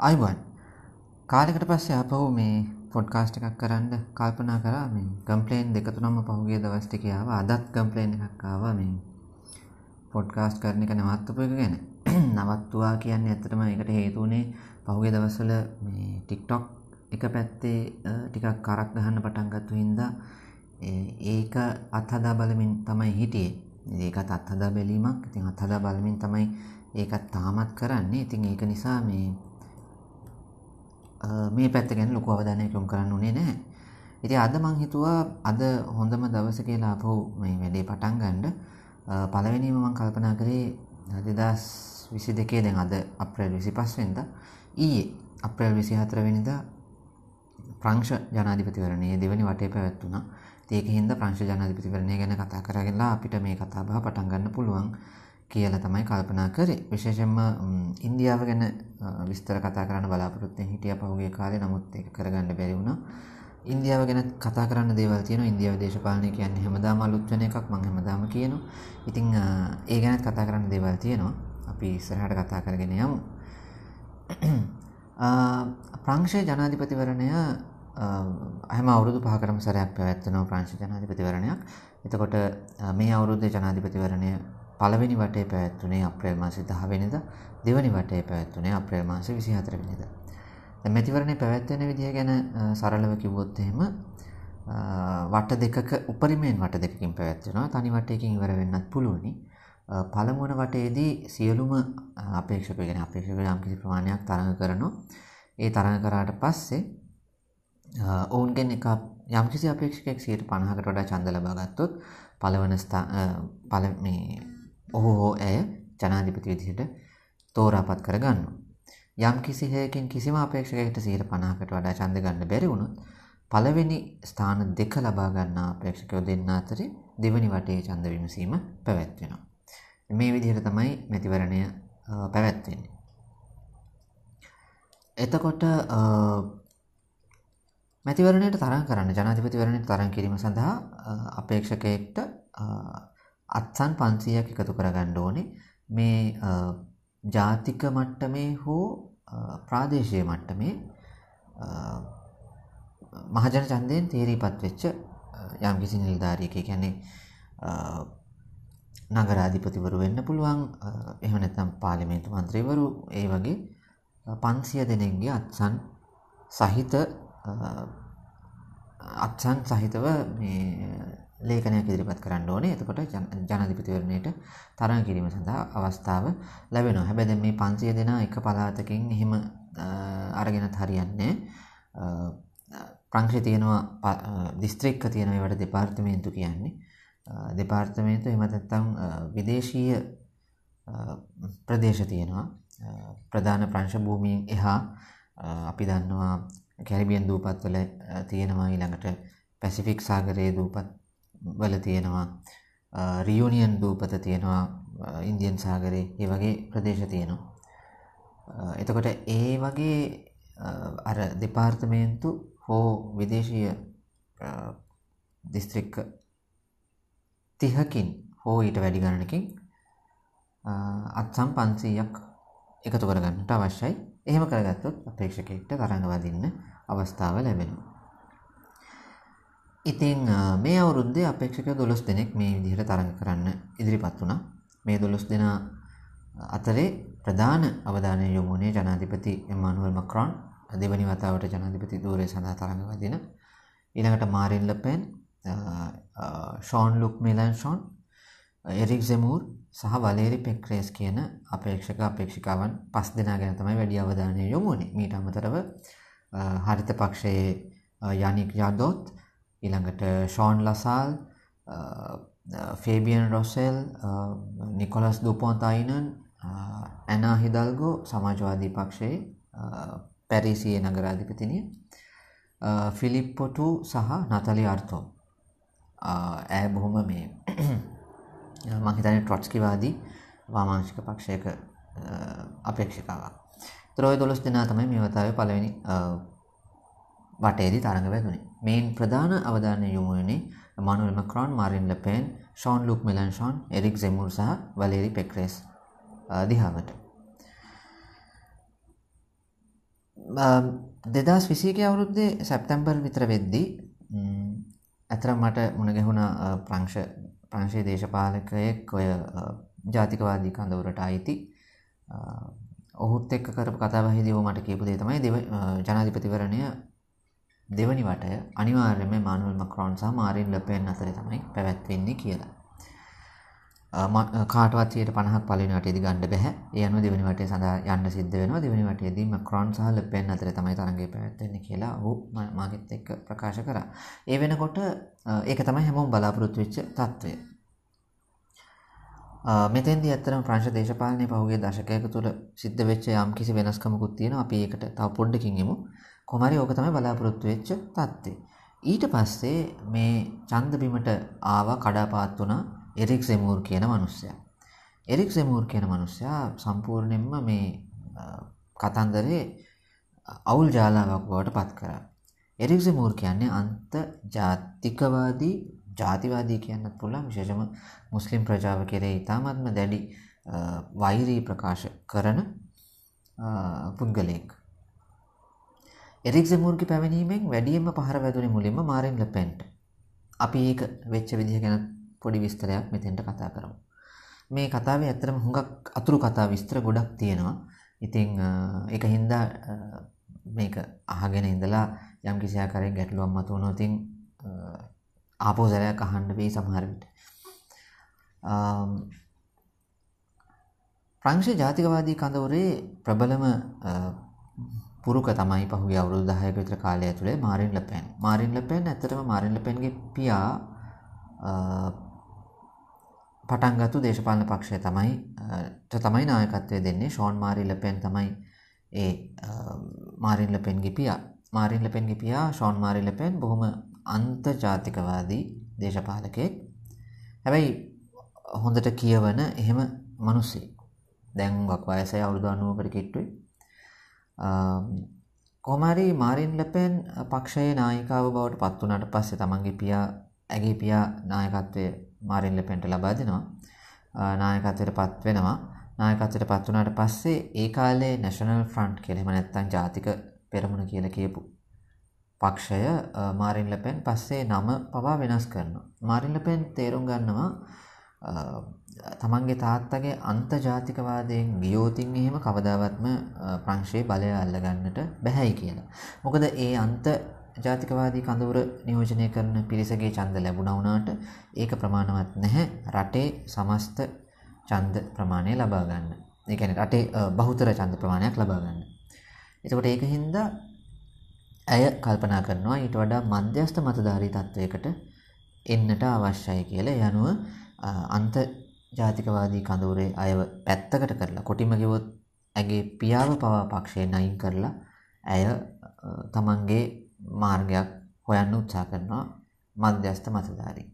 අයිබන් කාලෙකට පස්සේ අපහු මේ පොඩ්කාස්ට් එකක් කරන්න කල්පනා කරා. මේ කම්පලේන් දෙක තුනම පහුගිය දවස් ටිකේ ආවා අදත් කම්පලේන් එකක් ආවා මේ පොඩ්කාස්ට් කරන එක නවත්තපු එක ගැන. නවත්තුවා කියන්නේ ඇත්තටම ඒකට හේතු වුණේ පහුගිය දවස්වල මේ TikTok එක පැත්තේ ටිකක් කරක් ගහන්න පටන් ගත්තු හින්දා ඒක අත්හදා බලමින් තමයි හිටියේ. ඒකත් අත්හදා බැලීමක්. ඉතින් අත්හදා බලමින් තමයි ඒකත් තාමත් කරන්නේ. ඉතින් ඒක නිසා මේ මේ පැත්ත ගැන ලොකු අවධානයක් යොමු කරන්න උනේ නැහැ. ඉතින් අද මං හිතුවා අද හොඳම දවස කියලා අපහු මේ වැඩේ පටන් ගන්න. පළවෙනිම මං කල්පනා කරේ 2022 දැන් අද අප්‍රේල් 25 වෙනිදා ඊයේ අප්‍රේල් 24 වෙනිදා ප්‍රංශ ජනාධිපතිවරණයේ දෙවැනි වටේ පැවැත්වුණා. ඒකින්ද ප්‍රංශ ජනාධිපතිවරණය ගැන කතා කරගෙනලා අපිට මේ කතා බහ පටන් ගන්න පුළුවන්. කියලා තමයි කල්පනා කරේ. විශේෂයෙන්ම ඉන්දියාව ගැන විස්තර කතා කරන්න බලාපොරොත්තු වෙන හිටියා පහුගිය කාලේ. නමුත් ඒක කරගන්න බැරි වුණා. ඉන්දියාව ගැන කතා කරන්න දේවල් තියෙනවා. ඉන්දියාව දේශපාලනය කියන්නේ හැමදාම අලුත් වෙන එකක්. මම හැමදාම කියනවා. ඉතින් ඒ ගැනත් කතා කරන්න දේවල් තියෙනවා. අපි ඉස්සරහට කතා කරගෙන යමු. ප්‍රංශ ජනාධිපතිවරණය හැම අවුරුදු පහකටම සැරයක් පැවැත්වෙනවා ප්‍රංශ ජනාධිපතිවරණයක්. එතකොට මේ අවුරුද්දේ ජනාධිපතිවරණය පළවෙනි වටේ පැවැත්වුණේ අප්‍රේල් මාසේ 10 වෙනිදා දෙවැනි වටේ පැවැත්වුණේ අප්‍රේල් මාසේ 24 වෙනිදා. දැන් මැතිවරණේ පැවැත්වෙන විදිය ගැන සරලව කිව්වොත් එහෙම වට දෙකක උපරිමයෙන් වට දෙකකින් පැවැත්වෙනවා. තනි වටයකින් ඉවර වෙන්නත් පුළුවනි. පළමුවන වටේදී සියලුම අපේක්ෂකයෝ කියන්නේ අපේක්ෂකයෝ යම් කිසි ප්‍රමාණයක් තරඟ කරනවා. ඒ තරඟ කරාට පස්සේ ඔවුන්ගෙන් එක යම් කිසි අපේක්ෂකයෙක් 50කට වඩා ඡන්ද ලබා ගත්තොත් පළවන පළ මේ ඔහු හෝ ඇය ජනාධිපති විදිහට තෝරාපත් කරගන්නවා. යම් කිසි හේකින් කිසිම අපේක්ෂකයෙකුට 50කට වඩා ඡන්ද ගන්න බැරි වුණොත් පළවෙනි ස්ථාන දෙක ලබා ගන්නා අපේක්ෂකයෝ දෙන්න අතරේ දෙවනි වටේ ඡන්ද විමසීම පැවැත්වෙනවා. මේ විදිහට තමයි මැතිවරණය පැවැත්වෙන්නේ. එතකොට මැතිවරණයට තරම් කරන්න ජනාධිපතිවරණයට තරම් කිරීම සඳහා අපේක්ෂකයෙක්ට අත්සන් 500ක් එකතු කරගන්න ඕනේ. මේ ජාතික මට්ටමේ හෝ ප්‍රාදේශීය මට්ටමේ මහජන ඡන්දයෙන් තීරීපත් වෙච්ච යම්කිසි නිලධාරියෙක් කියන්නේ නගරාධිපතිවරු වෙන්න පුළුවන් එහෙම නැත්නම් පාර්ලිමේන්තු මන්ත්‍රීවරු ඒ වගේ 500 දෙනෙක්ගේ අත්සන් සහිත අත්සන් සහිතව මේ ලේඛනයක් ඉදිරිපත් කරන්න ඕනේ. එතකොට ජනාධිපතිවරණයට තරඟ කිරීම සඳහා අවස්ථාව ලැබෙනවා. හැබැයි දැන් මේ 500 දෙනා එක පළාතකින් එහෙම අරගෙනත් හරියන්නේ ප්‍රංශේ තියෙනවා දිස්ත්‍රික්ක තියෙනවා ඒවට දෙපාර්තමේන්තු කියන්නේ. දෙපාර්තමේන්තු එහෙම නැත්නම් විදේශීය ප්‍රදේශ තියෙනවා. ප්‍රධාන ප්‍රංශ භූමියෙන් එහා අපි දන්නවා කැරිබියන් දූපත්වල තියෙනවා ඊළඟට පැසිෆික් සාගරයේ දූපත් වල තියෙනවා රියුනියන් දූපත තියෙනවා ඉන්දියන් සාගරේ ඒ වගේ ප්‍රදේශ තියෙනවා. එතකොට ඒ වගේ අර දෙපාර්තමේන්තු හෝ විදේශීය දිස්ත්‍රික්ක තිහකින් හෝ ඊට වැඩි ගණනකින් අත්සම් පන්සීයක් එකතු කරගන්නට අවශ්‍යයි. එහෙම කරගත්තොත් අපේක්ෂකෙක්ට තරඟ වදින්න අවස්ථාව ලැබෙනවා. ඉතින් මේ අවුරුද්දේ අපේක්ෂකයෝ 12 දෙනෙක් මේ විදිහට තරඟ කරන්න ඉදිරිපත් වුණා. මේ 12 දෙනා අතරේ ප්‍රධාන අවධානය යොමු වුණේ ජනාධිපති එමානුවල් මක්‍රොන් දෙවනි වතාවට ජනාධිපති ධූරය සඳහා තරඟ වදින. ඊළඟට Marine Le Pen, Jean Luc Melenchon, Eric Zemmour සහ වලේරි පෙක්රේස් කියන අපේක්ෂක අපේක්ෂිකාවන් පස් දෙනා ගැන තමයි වැඩි අවධානය යොමු වුණේ. මීට අමතරව හරිත පක්ෂයේ යනික් යදොත් ඊළඟට Jean Lassalle Fabien Roussel Nicolas Dupont Aignan Anne Hidalgo සමාජවාදී පක්ෂයේ පැරිසිය නගරාධිපතිනිය ෆිලිප්පොටු සහ නතලි අර්තෝ. ඇය බොහොම මේ මහිතන ට්‍රොට්ස්කිවාදී වාමාංශික පක්ෂයක අපේක්ෂිකාවක්. ත්‍රෝය දොළොස් දෙනා තමයි මේ වතාවේ පළවෙනි වටේදී තරඟ වැදුනේ. මේන් ප්‍රධාන අවධානය යොමු වුණේ Emmanuel Macron, Marine Le Pen, Jean Luc Melenchon, Eric Zemmour සහ වලේරි පෙක්රේස් දිහාවට. දෙදස් විසික අවුරුද්දේ සැප්තැම්බර් විතර වෙද්දී ඇතරම් මට මුණගැහුණ ප්‍රංශ ප්‍රංශය දේශපාලකයෙක් ඔය ජාතිකවාදී කඳවරට අයිති ඔහුත් එක්ක කරපු කතාවහිදී ඔහු මට කියපු දේ තමයි දෙව ජනාධිපතිවරණය දෙවනි වටය අනිවාර්යයෙන්ම මානුවල් මක්‍රෝන් සහ මාරින් ලෙපෙන් අතරේ තමයි පැවැත්වෙන්නේ කියලා. කාටවත් 50ක් පළවෙනි වටේදී ගන්න බෑ. ඒ අනුව දෙවෙනි වටේ සඳහා යන්න සිද්ධ වෙනවා. දෙවෙනි වටේදී මැක්‍රෝන් සහ ලෙපෙන් අතරේ තමයි තරඟය පැවැත්වෙන්නේ කියලා ඔහු මාගෙත් එක්ක ප්‍රකාශ කරා. ඒ වෙනකොට ඒක තමයි හැමෝම බලාපොරොත්තු වෙච්ච තත්ත්වය. මෙතෙන්දී ඇත්තටම ප්‍රංශ දේශපාලනයේ පහුගිය දශකයක තුල සිද්ධ වෙච්ච යම් කිසි වෙනස්කමකුත් තියෙනවා. අපි ඒකට තව පොඩ්ඩකින් එමු. කොහොම හරි ඕක තමයි බලාපොරොත්තු වෙච්ච தත්ත්වය. ඊට පස්සේ මේ ඡන්ද බිමට ආවා කඩාපාත් වුණා එරික් සෙමූර් කියන මිනිස්සයා. එරික් සෙමූර් කියන මිනිස්සයා සම්පූර්ණයෙන්ම මේ කතන්දරේ අවුල් ජාලාවක් බවට පත් කරා. එරික් සෙමූර් කියන්නේ අන්ත ජාතිකවාදී ජාතිවාදී කියන්නත් පුළුවන් විශේෂම මුස්ලිම් ප්‍රජාව කෙරෙහි ඉතාමත්ම දැඩි වෛරී ප්‍රකාශ කරන පුද්ගලයෙක්. එරික් සෙමූර්ගේ පැමිණීමෙන් වැඩියෙන්ම පහර වැදුනේ මුලින්ම මාරින් ලෙපෙන්ට. අපි ඒක වෙච්ච විදිහ ගැන පොඩි විස්තරයක් මෙතෙන්ට කතා කරමු. මේ කතාවේ ඇත්තටම හුඟක් අතුරු කතා විස්තර ගොඩක් තියෙනවා. ඉතින් ඒක හින්දා මේක අහගෙන ඉඳලා යම් කිසි ආකාරයක ගැටලුවක් මතුවනොත් ඉතින් ආපහු සැරයක් අහන්න වෙයි සමහර විට. ප්‍රංශ ජාතිකවාදී කඳවුරේ ප්‍රබලම පුරුක තමයි පහුගිය අවුරුදු 10ක විතර කාලය ඇතුලේ මාරින් ලෙපෙන්. මාරින් ලෙපෙන් ඇත්තටම මාරින් ලෙපෙන්ගේ පියා පටන් ගත්තු දේශපාලන පක්ෂය තමයි තමයි නායකත්වය දෙන්නේ ෂෝන් මාරි ලෙපෙන් තමයි ඒ මාරින් ලෙපෙන්ගේ පියා. මාරින් ලෙපෙන්ගේ පියා ෂෝන් මාරි ලෙපෙන් බොහොම අන්තර්ජාතිකවාදී දේශපාලකයෙක්. හැබැයි හොඳට කියවන එහෙම මිනිස්සෙක්. දැන් වක් වයසයි අවුරුදු 90කට කිට්ටුයි. කොහමරි මාරින් ලෙපෙන් පක්ෂයේ නායිකාව බවට පත් වුණාට පස්සේ තමන්ගේ පියා ඇගේ පියා නායකත්වය මාරින් ලෙපෙන්ට ලබා දෙනවා. නායකත්වයට පත් වෙනවා. නායකත්වයට පත් වුණාට පස්සේ ඒ කාලේ නැෂනල් ෆ්‍රන්ට් කියලා එහෙම නැත්නම් ජාතික පෙරමුණ කියලා කියපු පක්ෂය මාරින් ලපෙන් පස්සේ නම පවා වෙනස් කරනවා. මාරින් ලපෙන් තේරුම් ගන්නවා තමන්ගේ තාත්තගේ අන්තජාතිකවාදයෙන් ගියෝතින් එහෙම කවදාවත්ම ප්‍රංශයේ බලය අල්ලගන්නට බැහැයි කියලා. මොකද ඒ අන්ත ජාතිකවාදී කඳවුර නියෝජනය කරන පිරිසගේ ඡන්ද ලැබුණා වුණාට ඒක ප්‍රමාණවත් නැහැ රටේ සමස්ත ඡන්ද ප්‍රමාණය ලබා ගන්න. ඒ කියන්නේ රටේ බහුතර ඡන්ද ප්‍රමාණයක් ලබා ගන්න. එතකොට ඒක හින්දා ඇය කල්පනා කරනවා ඊට වඩා මධ්‍යස්ථ මතධාරී තත්වයකට එන්නට අවශ්‍යයි කියලා. ඒ අනුව අන්ත ජාතිකවාදී කඳවුරේ අයව පැත්තකට කරලා කොටිම කිව්වොත් ඇගේ පියාව පවා පක්ෂයෙන් අයින් කරලා ඇය තමන්ගේ මාර්ගයක් හොයන්න උත්සාහ කරනවා මධ්‍යස්ථ මතධාරී.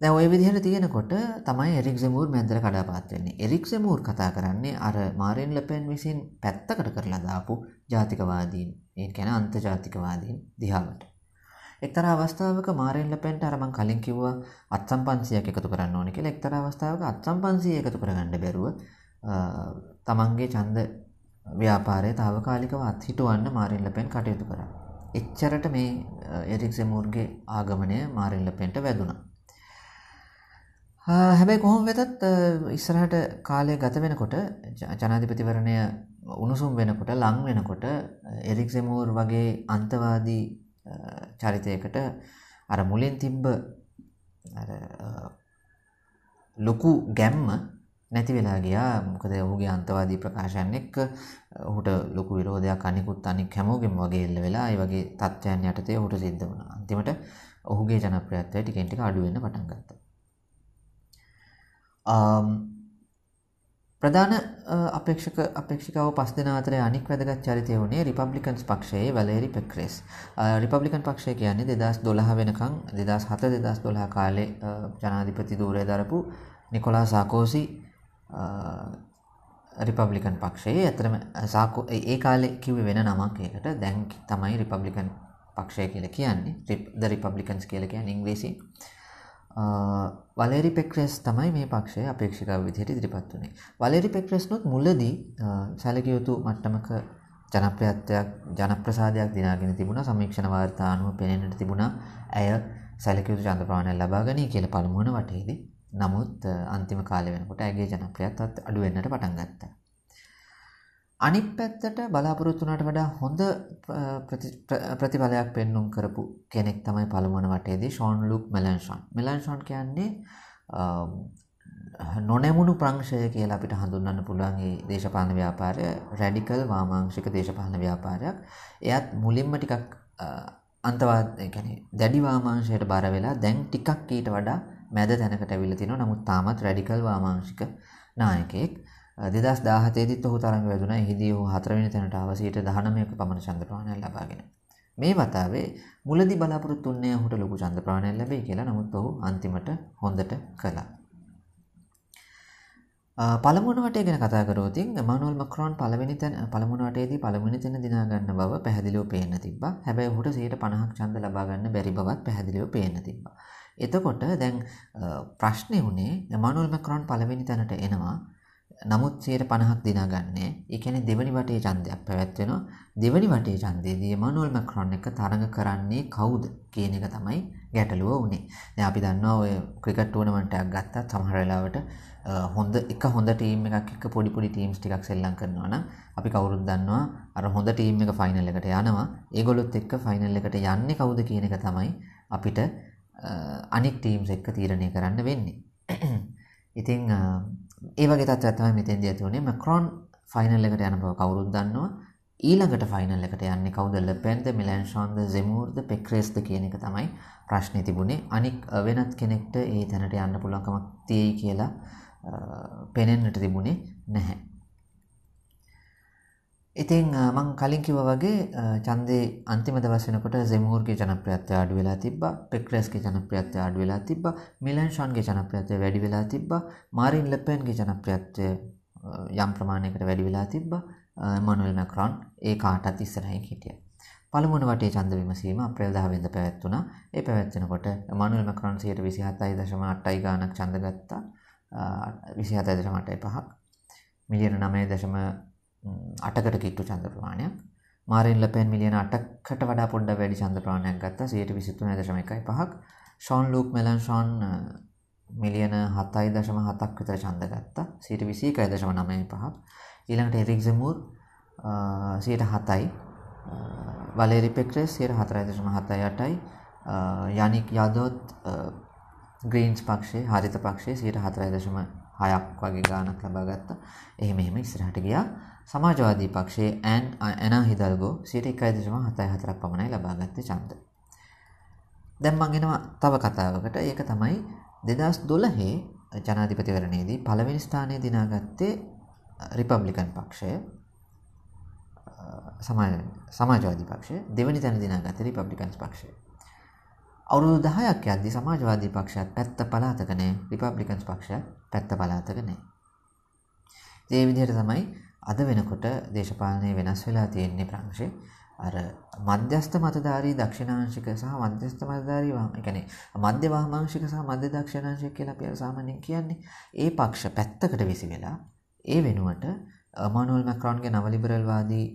දැන් ওই විදිහට තියෙනකොට තමයි එරික් සෙමූර් මැද්දට කඩාපාත් වෙන්නේ. එරික් සෙමූර් කතා කරන්නේ අර මාරින් ලෙපෙන් විසින් පැත්තකට කරලා දාපු ජාතිකවාදීන්, ඒ කියන්නේ අන්තර්ජාතිකවාදීන් දිහාවට. එක්තරා අවස්ථාවක මාරින් ලෙපෙන්ට අර මං කලින් කිව්වා අත්සම් 500ක් එකතු කරන්න ඕනේ කියලා. එක්තරා අවස්ථාවක අත්සම් 500 එකතු කරගන්න බැරුව තමන්ගේ ඡන්ද ව්‍යාපාරය తాවකාලිකව අත්හිටවන්න මාරින් ලෙපෙන් කටයුතු කරා. එච්චරට මේ එරික් සෙමූර්ගේ ආගමනය මාරින් ලෙපෙන්ට වැදුනා. හැබැයි කොහොම වෙතත් ඉස්සරහට කාලය ගත වෙනකොට ජනාධිපතිවරණය උණුසුම් වෙනකොට ලං වෙනකොට එරික් සෙමූර් වගේ අන්තවාදී චරිතයකට අර මුලින් තිබ්බ ලොකු ගැම්ම නැති වෙලා ගියා මොකද ඔහුගේ අන්තවාදී ප්‍රකාශයන් එක්ක ඔහුට ලොකු විරෝධයක් අනිකුත් අනික් හැමෝගෙම වගේ එල්ල වෙලා ඒ වගේ තත්ත්වයන් යටතේ ඔහුට සිද්ධ වුණා. අන්තිමට ඔහුගේ ජනප්‍රියත්වය ටිකෙන් ටික අඩු වෙන්න පටන් ගත්තා. ප්‍රධාන අපේක්ෂක අපේක්ෂිකාව පස් දෙන අතරේ අනික් වැදගත් චරිතය වුණේ රිපබ්ලිකන්ස් පක්ෂයේ වැලේරි පෙක්‍රේස්. රිපබ්ලිකන් පක්ෂය කියන්නේ 2012 වෙනකන් 2007 2012 කාලේ ජනාධිපති ධූරය දරපු නිකොලා සාකෝසි රිපබ්ලිකන් පක්ෂයේ ඇතරම සාකෝ ඒ කාලේ කිව්වේ වෙන නමක් ඒකට දැන් තමයි රිපබ්ලිකන් පක්ෂය කියලා කියන්නේ ද රිපබ්ලිකන්ස් කියලා කියන්නේ ඉංග්‍රීසියෙන්. වලේරි පෙක්රෙස් තමයි මේ පක්ෂය අපේක්ෂිකාව විදිහට ඉදිරිපත් වුණේ. වලේරි පෙක්රෙස්නොත් මුලදී සැලකිය යුතු මට්ටමක ජනප්‍රියත්වයක් ජනප්‍රසාදයක් දිනාගෙන තිබුණා සමීක්ෂණ වාර්තා අනුව පෙනෙන්නට තිබුණා ඇය සැලකිය යුතු ඡන්ද ප්‍රමාණයක් ලබා ගනී කියලා පළමු වන වටේදී. නමුත් අන්තිම කාලේ වෙනකොට ඇගේ ජනප්‍රියත්වයත් අඩු වෙන්නට පටන් ගත්තා. අනිත් පැත්තට බලාපොරොත්තු වුණාට වඩා හොඳ ප්‍රතිඵලයක් පෙන්눔 කරපු කෙනෙක් තමයි පළමු වන වටේදී ෂෝන් ලුක් මෙලන්ෂන්. මෙලන්ෂන් කියන්නේ නොනැමුණු ප්‍රංශය කියලා අපිට හඳුන්වන්න පුළුවන් මේ දේශපාලන ව්‍යාපාරය රැඩිකල් වාමාංශික දේශපාලන ව්‍යාපාරයක්. එයත් මුලින්ම ටිකක් අන්තවාද ඒ කියන්නේ දැඩි වාමාංශයට බර වෙලා දැන් ටිකක් ඊට වඩා මැද තැනකට ඇවිල්ලා තිනවා. නමුත් තාමත් රැඩිකල් වාමාංශික නායකයෙක්. 2017 දිත් ඔහු තරඟ වැදුනා. එහිදී ඔහු හතරවෙනි තැනට ආව 19ක පමණ ඡන්ද ප්‍රමාණයක් ලබාගෙන. මේ වතාවේ මුලදී බලාපොරොත්තු වුණේ ඔහුට ලොකු ඡන්ද ප්‍රමාණයක් ලැබෙයි කියලා. නමුත් ඔහු අන්තිමට හොඳට කළා. පළමුවන වටේ ගැන කතා කරොත් එමානුවල් මක්‍රෝන් පළවෙනි තැන පළමුවන වටේදී පළවෙනි තැන දිනා ගන්න බව පැහැදිලිව පේන්න තිබ්බා. හැබැයි ඔහුට 150ක් ඡන්ද ලබා ගන්න බැරි බවත් පැහැදිලිව පේන්න තිබ්බා. එතකොට දැන් ප්‍රශ්නේ උනේ එමානුවල් මක්‍රෝන් පළවෙනි තැනට එනවා. නමුත් 150ක් දිනා ගන්නෑ. ඒ කියන්නේ දෙවනි වටේ ඡන්දයක් පැවැත්වෙනවා. දෙවනි වටේ ඡන්දයේදී එමානුවල් මැක්‍රොන් එක තරඟ කරන්නේ කවුද කියන එක තමයි ගැටලුව උනේ. දැන් අපි දන්නවා ඔය ක්‍රිකට් ටූර්නමන්ට් එකක් ගත්තත් සමහර වෙලාවට හොඳ එක හොඳ ටීම් එකක් එක්ක පොඩි පොඩි ටීම්ස් ටිකක් සෙල්ලම් කරනවා නම් අපි කවුරුත් දන්නවා අර හොඳ ටීම් එක ෆයිනල් එකට යනවා ඒගොල්ලොත් එක්ක ෆයිනල් එකට යන්නේ කවුද කියන එක තමයි අපිට අනික් ටීම්ස් එක්ක තීරණය කරන්න වෙන්නේ. ඉතින් ඒ වගේ තත්ත්වයක් තමයි මෙතෙන්දී ඇති වුනේ. මැක්‍රොන් ෆයිනල් එකට යන බව කවුරුත් දන්නවා. ඊළඟට ෆයිනල් එකට යන්නේ කවුද? ලෙපෙන්ද, මිලන්ෂොන්ද, ဇ ෙමූර්ද, පෙක්‍රේස්ද කියන එක තමයි ප්‍රශ්නේ තිබුණේ. අනික් වෙනත් කෙනෙක්ට ඒ තැනට යන්න පුළුවන්කමක් තියෙයි කියලා පෙනෙන්නට තිබුණේ නැහැ. ඉතින් මං කලින් කිව්වා වගේ ඡන්දේ අන්තිම දවස් වෙනකොට ජෙමූර්ගේ ජනප්‍රියත්වය අඩු වෙලා තිබ්බා, පෙක්රස්ගේ ජනප්‍රියත්වය අඩු වෙලා තිබ්බා, මිලන් ෂොන්ගේ ජනප්‍රියත්වය වැඩි වෙලා තිබ්බා, මාරින් ලෙපෙන්ගේ ජනප්‍රියත්වය යම් ප්‍රමාණයකට වැඩි වෙලා තිබ්බා, එමනුවෙල් මැක්‍රොන් ඒ කාටත් ඉස්සරහින් හිටියා. පළමුවන වටේ ඡන්ද විමසීම අප්‍රේල් 10 වෙනිදා පැවැත්වුණා. ඒ පැවැත්වෙනකොට එමනුවෙල් මැක්‍රොන් 27.8යි ගාණක් ඡන්ද ගත්තා. විසිහත දශමටයි පහක් මිලියන නමය දශම අටකට කිට්ටු චන්ද ප්‍රමාණයක් මාරෙන් ලපෙන් මිලියන අටකට වඩා පොඩ්ඩ වැඩි චන්ද ප්‍රමාණයක් ගත්තා. සියට විසිතුන දශම එකයි පහක්. ෂෝන් ලූක් මෙලන් ෂෝන් මිලියන හතයි දශම හතක් විතර චන්ද ගත්තා. සියට විසි එකයි දශම නමය පහක්. ඊළඟට එරික්සමූර් සියට හතයි. වලේරි පෙක්‍රේ සියට හතරයි දශම හතයි අටයි. යනික් යදොත් ග්‍රීන්ස් පක්ෂේ හරිත පක්ෂයේ සියට හතරයි දශම හයක් වගේ ගානක් ලබා ගත්තා. එහෙම එහෙම ඉස්සරහට ගියා. සමාජවාදී පක්ෂයේ ඇන් ඇනා හිදල්ගෝ සියට එකයි දශම හතයි හතරක් පමණයි ලබා ගත්තේ ඡන්ද. දැන් මං එනවා තව කතාවකට. ඒක තමයි 2012 ජනාධිපතිවරණයේදී පළවෙනි ස්ථානය දිනාගත්තේ රිපබ්ලිකන් පක්ෂය. සමාජවාදී පක්ෂය දෙවනි තැන දිනාගත්තේ රිපබ්ලිකන්ස් පක්ෂය. අවුරුදු 10ක් යද්දි සමාජවාදී පක්ෂයත් පැත්ත පළාතක නැහැ රිපබ්ලිකන්ස් පක්ෂයත් පැත්ත පළාතක නැහැ. ඒ විදිහට තමයි අද වෙනකොට දේශපාලනය වෙනස් වෙලා තියෙන්නේ ප්‍රංශේ. අර මධ්‍යස්ථ මතධාරී දක්ෂිණාංශික සහ මධ්‍යස්ථ මතධාරී වාම ඒ කියන්නේ මධ්‍ය වාමාංශික සහ මධ්‍ය දක්ෂිණාංශික කියලා අපි සාමාන්‍යයෙන් කියන්නේ ඒ පක්ෂ පැත්තකට විසි වෙලා ඒ වෙනුවට මානුවල් මැක්‍රොන්ගේ නව ලිබරල් වාදී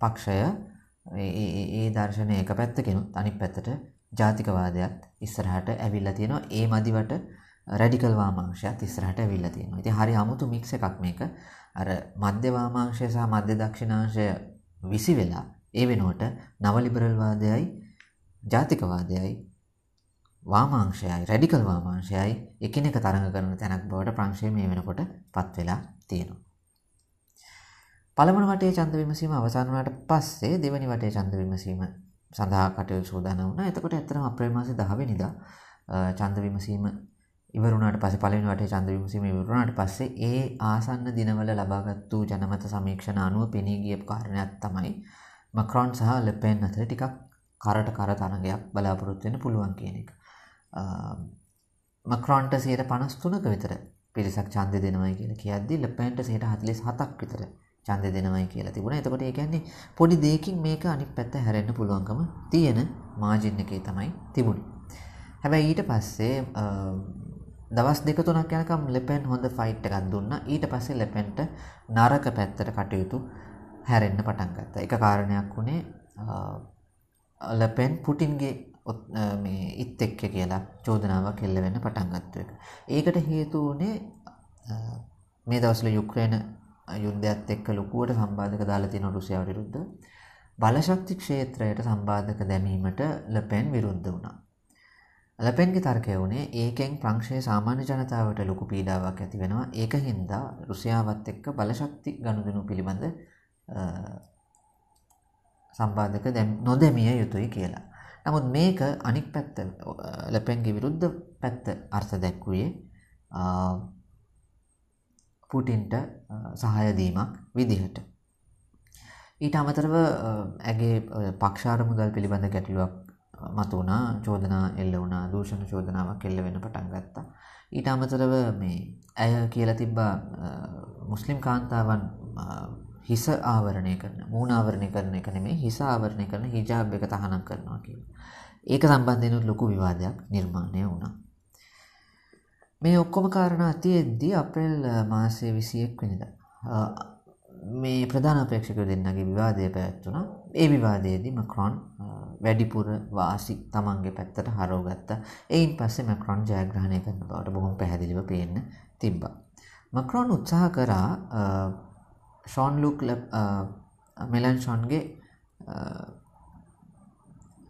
පක්ෂය ඒ දර්ශනය එක පැත්තකිනුත් අනිත් පැත්තට ජාතිකවාදයත් ඉස්සරහට ඇවිල්ලා තියෙනවා ඒ මදිවට රැඩිකල් වාමාංශයත් ඉස්සරහට ඇවිල්ලා තියෙනවා. ඉතින් හරි අමුතු මික්ස් එකක් මේක. අර මධ්‍ය වාමාංශය සහ මධ්‍ය දක්ෂිණාංශය විසි වෙලා ඒ වෙනුවට නව ලිබරල් වාදයයි ජාතිකවාදයයි වාමාංශයයි රැඩිකල් වාමාංශයයි එකිනෙක තරඟ කරන තැනක් බවට ප්‍රංශය මේ වෙනකොට පත් වෙලා තියෙනවා. පළමුව වටේ ඡන්ද විමසීම අවසන් වුණාට පස්සේ දෙවෙනි වටේ ඡන්ද විමසීම සඳහා කටයුතු සූදානම් වුණා. එතකොට ඇත්තටම අප්‍රේල් මාසේ 10 වෙනිදා ඡන්ද විමසීම ඉවර වුණාට පස්සේ පළවෙනි වටේ ඡන්ද විමසීම ඉවර වුණාට පස්සේ ඒ ආසන්න දිනවල ලබාගත් වූ ජනමත සමීක්ෂණ අනුව පෙනී ගිය කාරණයක් තමයි මක්‍රොන් සහ ලෙපෙන් අතර ටිකක් කරට කර තරගයක් බලාපොරොත්තු වෙන්න පුළුවන් කියන එක. මක්‍රොන්ට 53ක විතර පිරිසක් ඡන්දය දෙනවයි කියලා කියද්දි ලෙපෙන්ට 47ක් විතර ඡන්දය දෙනවයි කියලා තිබුණා. එතකොට ඒ කියන්නේ පොඩි දෙයකින් මේක අනිත් පැත්ත හැරෙන්න පුළුවන්කම තියෙන මාජින් එකේ තමයි තිබුණේ. හැබැයි ඊට පස්සේ දවස් දෙක තුනක් යනකම් ලෙපෙන් හොඳ ෆයිට් එකක් දුන්නා. ඊට පස්සේ ලෙපෙන්ට නරක පැත්තට කටයුතු හැරෙන්න පටන් ගත්තා. එක කාරණයක් වුණේ ලපෙන් පුටින්ගේ මේ ඉත් එක්ක කියලා චෝදනාවක් එල්ල වෙන්න පටන් ගත්ත එක. ඒකට හේතු වුණේ මේ දවස්වල යුක්‍රේන යුද්ධයත් එක්ක ලොකුවට සම්බාධක දාලා තියෙන රුසියාව විරුද්ධ බලශක්ති ක්ෂේත්‍රයට සම්බාධක දැමීමට ලපෙන් විරුද්ධ වුණා. ලපෙන්ගේ තර්කය වුණේ ඒකෙන් ප්‍රංශයේ සාමාන්‍ය ජනතාවට ලොකු පීඩාවක් ඇති වෙනවා. ඒක හින්දා රුසියාවත් එක්ක බලශක්ති ගනුදෙනු පිළිබඳ සම්බාධක නොදැමිය යුතුයි කියලා. නමුත් මේක අනික් පැත්ත ලපෙන්ගේ විරුද්ධ පැත්ත අර්ථ දැක්වුවේ පුටින්ට සහාය දීමක් විදිහට. ඊට අමතරව ඇගේ පක්ෂාර මුදල් පිළිබඳ ගැටලුවක් මතුවුණා චෝදනා එල්ල වුණා දූෂණ චෝදනාවක් එල්ල වෙන පටන් ගත්තා. ඊට අමතරව මේ ඇය කියලා තිබ්බා මුස්ලිම් කාන්තාවන් හිස ආවරණය කරන මූණ ආවරණය කරන එක නෙමෙයි හිස ආවරණය කරන හිජාබ් එක තහනම් කරනවා කියලා. ඒක සම්බන්ධයෙන් ලොකු විවාදයක් නිර්මාණය වුණා. මේ ඔක්කොම කාරණා තියෙද්දි අප්‍රේල් මාසයේ 21 වෙනිදා මේ ප්‍රධාන අපේක්ෂකයෝ දෙන්නගේ විවාදය පැවැත්වුණා. ඒ විවාදයේදී මැක්‍රොන් වැඩිපුර වාසි තමන්ගේ පැත්තට හරවගත්තා. එයින් පස්සේ මැක්‍රොන් ජයග්‍රහණය කරන බවට බොහොම පැහැදිලිව පේන්න තිබ්බා. මැක්‍රොන් උත්සාහ කරා ෂෝන් ලුක් මෙලන්ෂොන්ගේ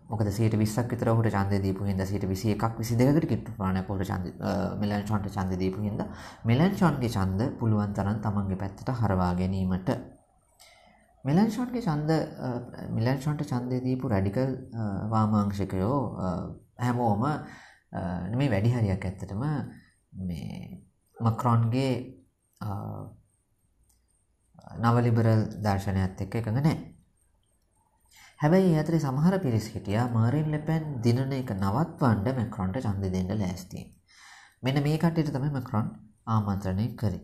මොකද සියට විස්සක් විතර ඔහුට ඡන්දය දීපු හින්දා සියට 21ක් 22කට කිට්ටු ප්‍රමාණයක් ඔහුට ඡන්ද මෙලන්ෂොන්ට ඡන්ද දීපු හින්දා මෙලන්ෂොන්ගේ ඡන්ද පුළුවන් තරම් තමන්ගේ පැත්තට හරවා ගැනීමට මෙලන්ෂොන්ගේ ඡන්ද මෙලන්ෂොන්ට ඡන්දය දීපු රැඩිකල් වාමාංශිකයෝ හැමෝම නෙමෙයි වැඩි හරියක් ඇත්තටම මේ මක්‍රොන්ගේ නවලිබරල් දර්ශනයත් එක්ක එකඟ නැහැ. හැබැයි ඒ අතරේ සමහර පිරිස් හිටියා මාරින් ලෙපෙන් දිනන එක නවත්වන්න මැක්‍රොන්ට ඡන්දෙ දෙන්න ලෑස්ති. මෙන්න මේ කට්ටියට තමයි මැක්‍රොන් ආමන්ත්‍රණය කරේ.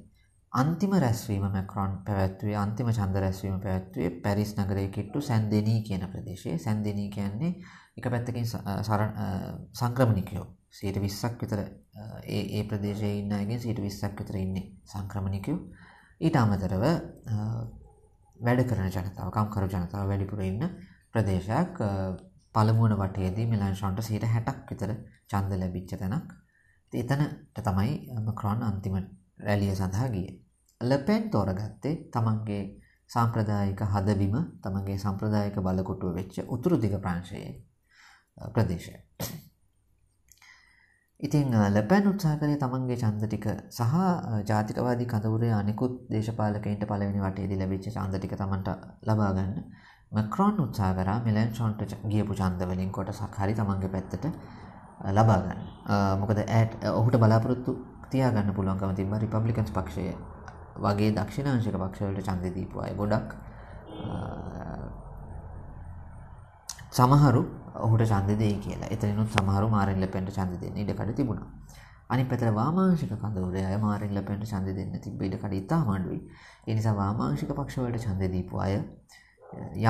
අන්තිම රැස්වීම මැක්‍රොන් පැවැත්වුවේ අන්තිම ඡන්ද රැස්වීම පැවැත්වුවේ පැරිස් නගරයේ කිට්ටු සැන්දෙනී කියන ප්‍රදේශයේ. සැන්දෙනී කියන්නේ එක පැත්තකින් සංක්‍රමණිකයෝ 120ක් විතර ඒ ඒ ප්‍රදේශයේ ඉන්න අයගෙන් 120ක් විතර ඉන්නේ සංක්‍රමණිකයෝ. ඊට අමතරව වැඩ කරන ජනතාව කම්කරු ජනතාව වැඩිපුර ඉන්න ප්‍රදේශයක් පළමුුවන වටේදී මිලන්ශන්ට සීට හැටක් විතර චන්ද ලැබිච්ච තැනක් එතනට තමයි මක්‍රොන් අන්තිම රැලිය සඳහා ගිය. ලපෙන් තෝරගත්තේ තමන්ගේ සාම්ප්‍රදායික හදවිම තමගේ සම්ප්‍රදායක බලකොටුව වෙච්ච උතුරු දිග ප්‍රංශයේ ප්‍රදේශය. ඉතින් ලැපැන් උත්සාහ කරේ තමන්ගේ ඡන්ද ටික සහ ජාතිකවාදී කඳවුරේ අනෙකුත් දේශපාලකයින්ට පළවෙනි වටේදී ලැබිච්ච ඡන්ද ටික තමන්ට ලබා ගන්න. මැක්‍රොන් උත්සාහ කරා මෙලන්ෂොන්ට ගියපු ඡන්ද වලින් කොටසක් හරි තමන්ගේ පැත්තට ලබා ගන්න. මොකද ඇට් ඔහුට බලාපොරොත්තු තියාගන්න පුළුවන්කම තිබ්බා රිපබ්ලිකන්ස් පක්ෂය වගේ දක්ෂිණාංශික පක්ෂවලට ඡන්ද දීපු අය ගොඩක් සමහරු ඔහුට ඡන්ද දෙයි කියලා. එතනිනුත් සමහරු මාරින් ලෙපෙන්ට ඡන්ද දෙන්න ඉඩකඩ තිබුණා. අනිත් පැත්තට වාමාංශික කඳවුරේ අය මාරින් ලෙපෙන්ට ඡන්ද දෙන්න තිබ්බ ඉඩකඩ ඉතාම අඩුයි. ඒ නිසා වාමාංශික පක්ෂවලට ඡන්ද දීපු අය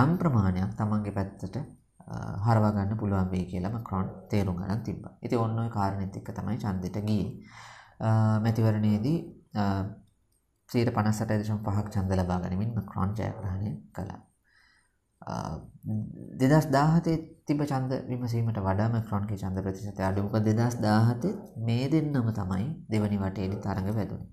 යම් ප්‍රමාණයක් තමන්ගේ පැත්තට හරවා ගන්න පුළුවන් වෙයි කියලා මැක්‍රොන් තේරුම් ගන්න තිබ්බා. ඉතින් ඔන්න ඔය කාරණෙත් එක්ක තමයි ඡන්දෙට ගියේ. මැතිවරණයේදී 158.5ක් ඡන්ද ලබා ගනිමින් මැක්‍රොන් ජයග්‍රහණය කළා. දෙදස් දාහතේ තිබ චන්ද විමසීමට වඩාම ක්‍රොන්ගේ චන්ද ප්‍රතිශත අඩුමක දෙදස් දාහතේ මේ දෙන්නම තමයි දෙවනි වටේදි තරඟ වැදුණ.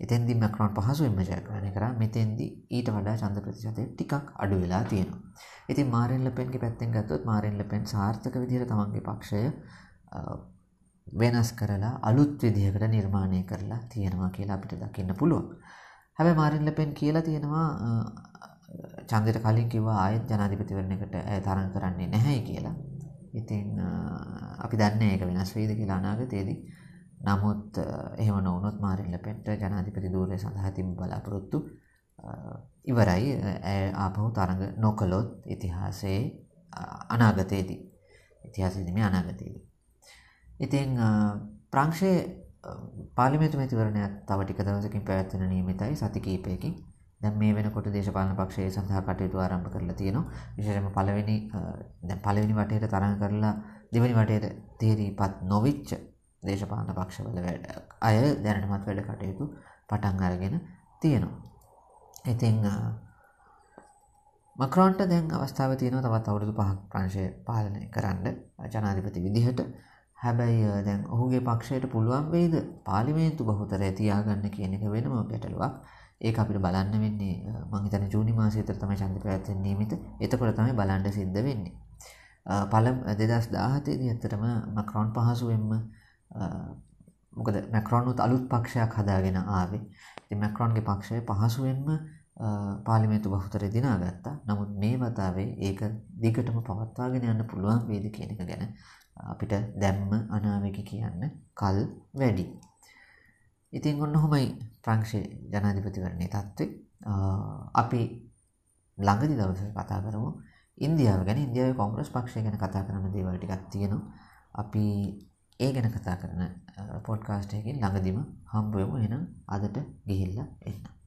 එතෙන්දි මැක්‍රොන් පහසුවෙන්ම ජයග්‍රහණය කරා මෙතෙන්දි ඊට වඩා ඡන්ද ප්‍රතිශතය ටිකක් අඩු වෙලා තියෙනවා. ඉතින් මාරින් ලෙපෙන්ගේ පැත්තෙන් ගත්තොත් මාරින් ලෙපෙන් සාර්ථක විදිහට තමන්ගේ පක්ෂය වෙනස් කරලා අලුත් විදිහකට නිර්මාණය කරලා තියෙනවා කියලා අපිට දකින්න පුළුවන්. හැබැයි මාරින් ලෙපෙන් කියලා තියෙනවා චන්දයට කලින් කිව්වා ආයෙත් ජනාධිපතිවරණයකට ඇය තරඟ කරන්නේ නැහැ කියලා. ඉතින් අපි දන්නේ ඒක වෙනස් වෙයිද කියලා අනාගතයේදී. නමුත් එහෙම නොවුනොත් මාරින් ලෙපෙන්ට ජනාධිපති ධූරය සඳහා තිබු බලාපොරොත්තු ඉවරයි. ඇය ආපහු තරඟ නොකළොත් ඉතිහාසයේ අනාගතයේදී. ඉතිහාසයේදී මේ අනාගතයේදී. ඉතින් ප්‍රංශයේ පාර්ලිමේන්තු මැතිවරණයක් තව ටික දවසකින් පැවැත්වෙන නියමිතයි සති කිහිපයකින්. දැන් මේ වෙනකොට දේශපාලන පක්ෂය සඳහා කටයුතු ආරම්භ කරලා තියෙනවා. විශේෂයෙන්ම පළවෙනි දැන් පළවෙනි වටේට තරඟ කරලා දෙවෙනි වටේට තීරීපත් නොවිච්ච දේශපාලන පක්ෂවල වැඩ අය දැනටමත් වැඩ කටයුතු පටන් අරගෙන තියෙනවා. ඉතින් මක්‍රෝන්ට දැන් අවස්ථාව තියෙනවා තවත් අවුරුදු පහක් ප්‍රංශය පාලනය කරන්න ජනාධිපති විදිහට හැබැයි දැන් ඔහුගේ පක්ෂයට පුළුවන් වෙයිද පාලිමේන්තු බහුතරය තියාගන්න කියන එක වෙනම ගැටලුවක් ඒක අපිට බලන්න වෙන්නේ මං හිතන්නේ ජූනි මාසයේ විතර තමයි ඡන්ද ප්‍රයත්න නියමිත. එතකොට තමයි බලන්න සිද්ධ වෙන්නේ. පළම 2017 දී ඇත්තටම මැක්‍රොන් පහසුවෙන්ම මොකද මැක්‍රොන් උත් අලුත් පක්ෂයක් හදාගෙන ආවේ. ඉතින් මැක්‍රොන්ගේ පක්ෂය පහසුවෙන්ම පාර්ලිමේන්තු බහුතරය දිනාගත්තා. නමුත් මේ වතාවේ ඒක දිගටම පවත්වාගෙන යන්න පුළුවන් වේද කියන එක ගැන අපිට දැම්ම අනාවේක කියන්න කල් වැඩි. ඉතින් ඔන්න ඔහොමයි ප්‍රංශයේ ජනාධිපතිවරණයේ තත්ත්වය. අපි ළඟදි දවසක කතා කරමු ඉන්දියාව ගැන. ඉන්දියාවේ කොංග්‍රස් පක්ෂය ගැන කතා කරන දේවල් ටිකක් තියෙනවා. අපි ඒ ගැන කතා කරන පොඩ්කාස්ට් එකකින් ළඟදිම හම්බ වෙමු. එහෙනම් අදට ගිහිල්ලා එන්න.